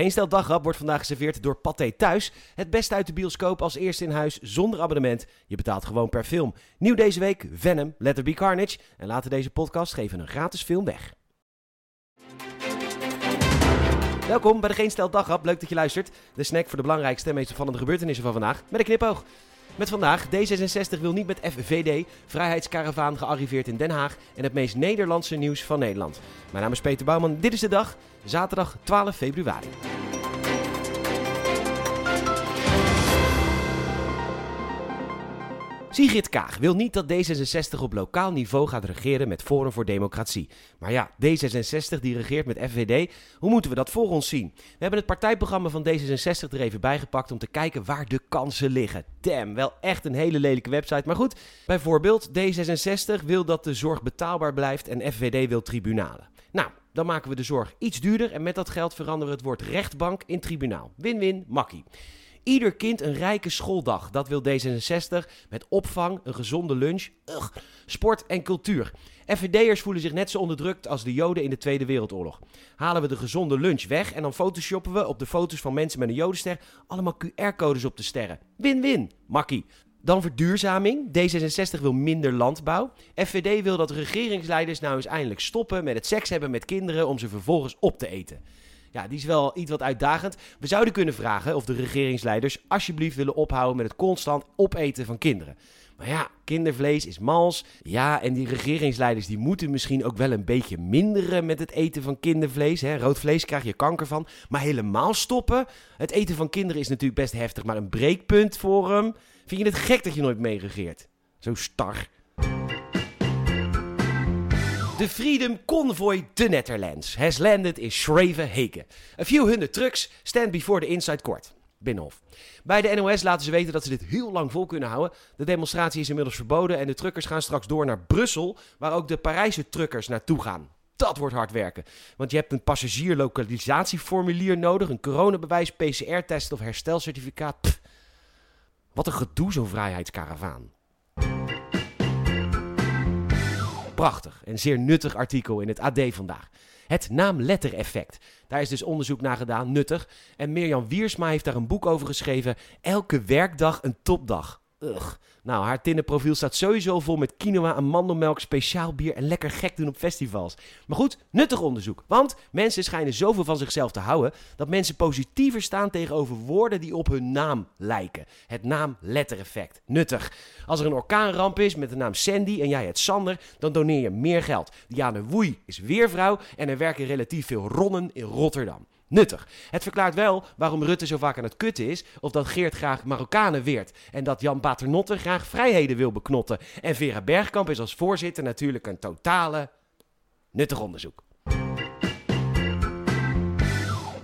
Geen Stel Dagrap wordt vandaag geserveerd door Pathé Thuis. Het beste uit de bioscoop als eerste in huis zonder abonnement. Je betaalt gewoon per film. Nieuw deze week Venom, Let There Be Carnage. En later deze podcast geven een gratis film weg. Welkom bij de Geen Stel Dagrap. Leuk dat je luistert. De snack voor de belangrijkste en meest opvallende gebeurtenissen van vandaag. Met een knipoog. Met vandaag, D66 wil niet met FVD, Vrijheidskaravaan gearriveerd in Den Haag en het meest Nederlandse nieuws van Nederland. Mijn naam is Peter Bouwman, dit is de dag, zaterdag 12 februari. Sigrid Kaag wil niet dat D66 op lokaal niveau gaat regeren met Forum voor Democratie. Maar ja, D66 die regeert met FVD, hoe moeten we dat voor ons zien? We hebben het partijprogramma van D66 er even bijgepakt om te kijken waar de kansen liggen. Damn, wel echt een hele lelijke website, maar goed. Bijvoorbeeld, D66 wil dat de zorg betaalbaar blijft en FVD wil tribunalen. Nou, dan maken we de zorg iets duurder en met dat geld veranderen we het woord rechtbank in tribunaal. Win-win, makkie. Ieder kind een rijke schooldag. Dat wil D66 met opvang, een gezonde lunch, ugh, sport en cultuur. FVD'ers voelen zich net zo onderdrukt als de Joden in de Tweede Wereldoorlog. Halen we de gezonde lunch weg en dan photoshoppen we op de foto's van mensen met een Jodenster allemaal QR-codes op de sterren. Win-win, makkie. Dan verduurzaming. D66 wil minder landbouw. FVD wil dat regeringsleiders nou eens eindelijk stoppen met het seks hebben met kinderen om ze vervolgens op te eten. Ja, die is wel iets wat uitdagend. We zouden kunnen vragen of de regeringsleiders alsjeblieft willen ophouden met het constant opeten van kinderen. Maar ja, kindervlees is mals. Ja, en die regeringsleiders die moeten misschien ook wel een beetje minderen met het eten van kindervlees. Hè. Rood vlees krijg je kanker van. Maar helemaal stoppen? Het eten van kinderen is natuurlijk best heftig, maar een breekpunt voor hem. Vind je het gek dat je nooit meeregeert? Zo star. De Freedom Convoy de Netherlands has landed in Schravenheken. A few hundred trucks stand before the inside court. Binnenhof. Bij de NOS laten ze weten dat ze dit heel lang vol kunnen houden. De demonstratie is inmiddels verboden en de truckers gaan straks door naar Brussel, waar ook de Parijse truckers naartoe gaan. Dat wordt hard werken. Want je hebt een passagierlokalisatieformulier nodig, een coronabewijs, PCR-test of herstelcertificaat. Pff. Wat een gedoe zo'n vrijheidskaravaan. Prachtig en zeer nuttig artikel in het AD vandaag. Het naamlettereffect. Daar is dus onderzoek naar gedaan, nuttig. En Mirjam Wiersma heeft daar een boek over geschreven. Elke werkdag een topdag. Ugh. Nou, haar tinnenprofiel staat sowieso vol met quinoa, amandelmelk, speciaal bier en lekker gek doen op festivals. Maar goed, nuttig onderzoek. Want mensen schijnen zoveel van zichzelf te houden dat mensen positiever staan tegenover woorden die op hun naam lijken. Het naamlettereffect. Nuttig. Als er een orkaanramp is met de naam Sandy en jij het Sander, dan doneer je meer geld. Diane Woei is weervrouw en er werken relatief veel ronnen in Rotterdam nuttig. Het verklaart wel waarom Rutte zo vaak aan het kutten is, of dat Geert graag Marokkanen weert en dat Jan Paternotte graag vrijheden wil beknotten. En Vera Bergkamp is als voorzitter natuurlijk een totale nuttig onderzoek.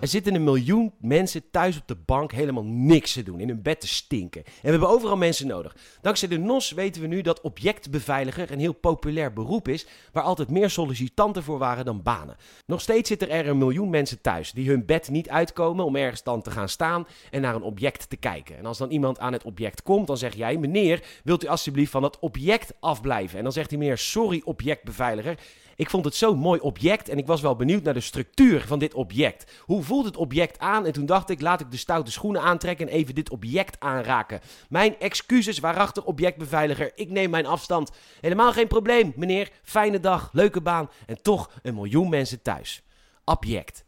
Er zitten een miljoen mensen thuis op de bank helemaal niks te doen, in hun bed te stinken. En we hebben overal mensen nodig. Dankzij de NOS weten we nu dat objectbeveiliger een heel populair beroep is, waar altijd meer sollicitanten voor waren dan banen. Nog steeds zitten er een miljoen mensen thuis die hun bed niet uitkomen om ergens dan te gaan staan en naar een object te kijken. En als dan iemand aan het object komt, dan zeg jij, meneer, wilt u alsjeblieft van dat object afblijven? En dan zegt die meneer, sorry objectbeveiliger. Ik vond het zo'n mooi object en ik was wel benieuwd naar de structuur van dit object. Hoe voelt het object aan? En toen dacht ik, laat ik de stoute schoenen aantrekken en even dit object aanraken. Mijn excuses, waarachtig objectbeveiliger. Ik neem mijn afstand. Helemaal geen probleem, meneer. Fijne dag, leuke baan en toch een miljoen mensen thuis. Object.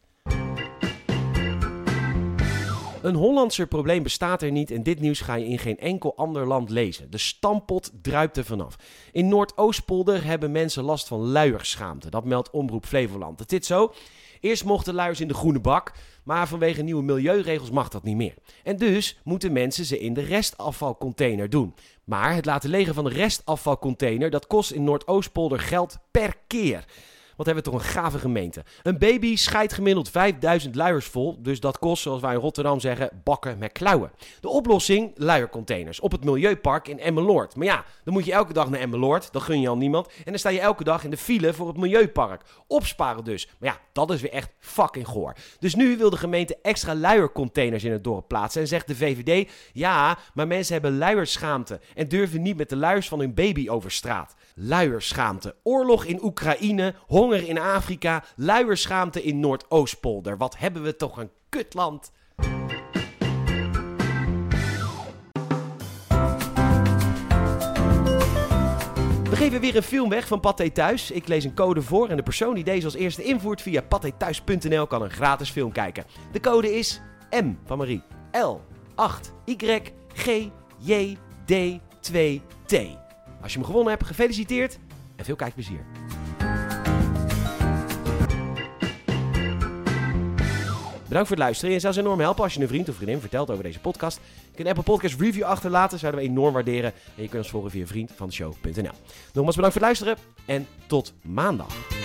Een Hollandser probleem bestaat er niet en dit nieuws ga je in geen enkel ander land lezen. De stampot druipt er vanaf. In Noordoostpolder hebben mensen last van luierschaamte. Dat meldt Omroep Flevoland. Het zit zo. Eerst mochten luiers in de groene bak, maar vanwege nieuwe milieuregels mag dat niet meer. En dus moeten mensen ze in de restafvalcontainer doen. Maar het laten legen van de restafvalcontainer, dat kost in Noordoostpolder geld per keer. Wat hebben we toch een gave gemeente. Een baby scheidt gemiddeld 5000 luiers vol. Dus dat kost, zoals wij in Rotterdam zeggen, bakken met klauwen. De oplossing? Luiercontainers. Op het Milieupark in Emmeloord. Maar ja, dan moet je elke dag naar Emmeloord. Dat gun je al niemand. En dan sta je elke dag in de file voor het Milieupark. Opsparen dus. Maar ja, dat is weer echt fucking goor. Dus nu wil de gemeente extra luiercontainers in het dorp plaatsen. En zegt de VVD, ja, maar mensen hebben luierschaamte. En durven niet met de luiers van hun baby over straat. Luierschaamte. Oorlog in Oekraïne, honger in Afrika, luierschaamte in Noordoostpolder. Wat hebben we toch een Kutland. We geven weer een film weg van Pathé Thuis. Ik lees een code voor en de persoon die deze als eerste invoert via pathethuis.nl kan een gratis film kijken. De code is M van Marie. L 8 Y G J D 2 T. Als je hem gewonnen hebt, gefeliciteerd en veel kijkplezier. Bedankt voor het luisteren. Je zou enorm helpen als je een vriend of vriendin vertelt over deze podcast. Je kunt een Apple Podcast review achterlaten, zouden we enorm waarderen. En je kunt ons volgen via vriendvanshow.nl. Nogmaals bedankt voor het luisteren en tot maandag.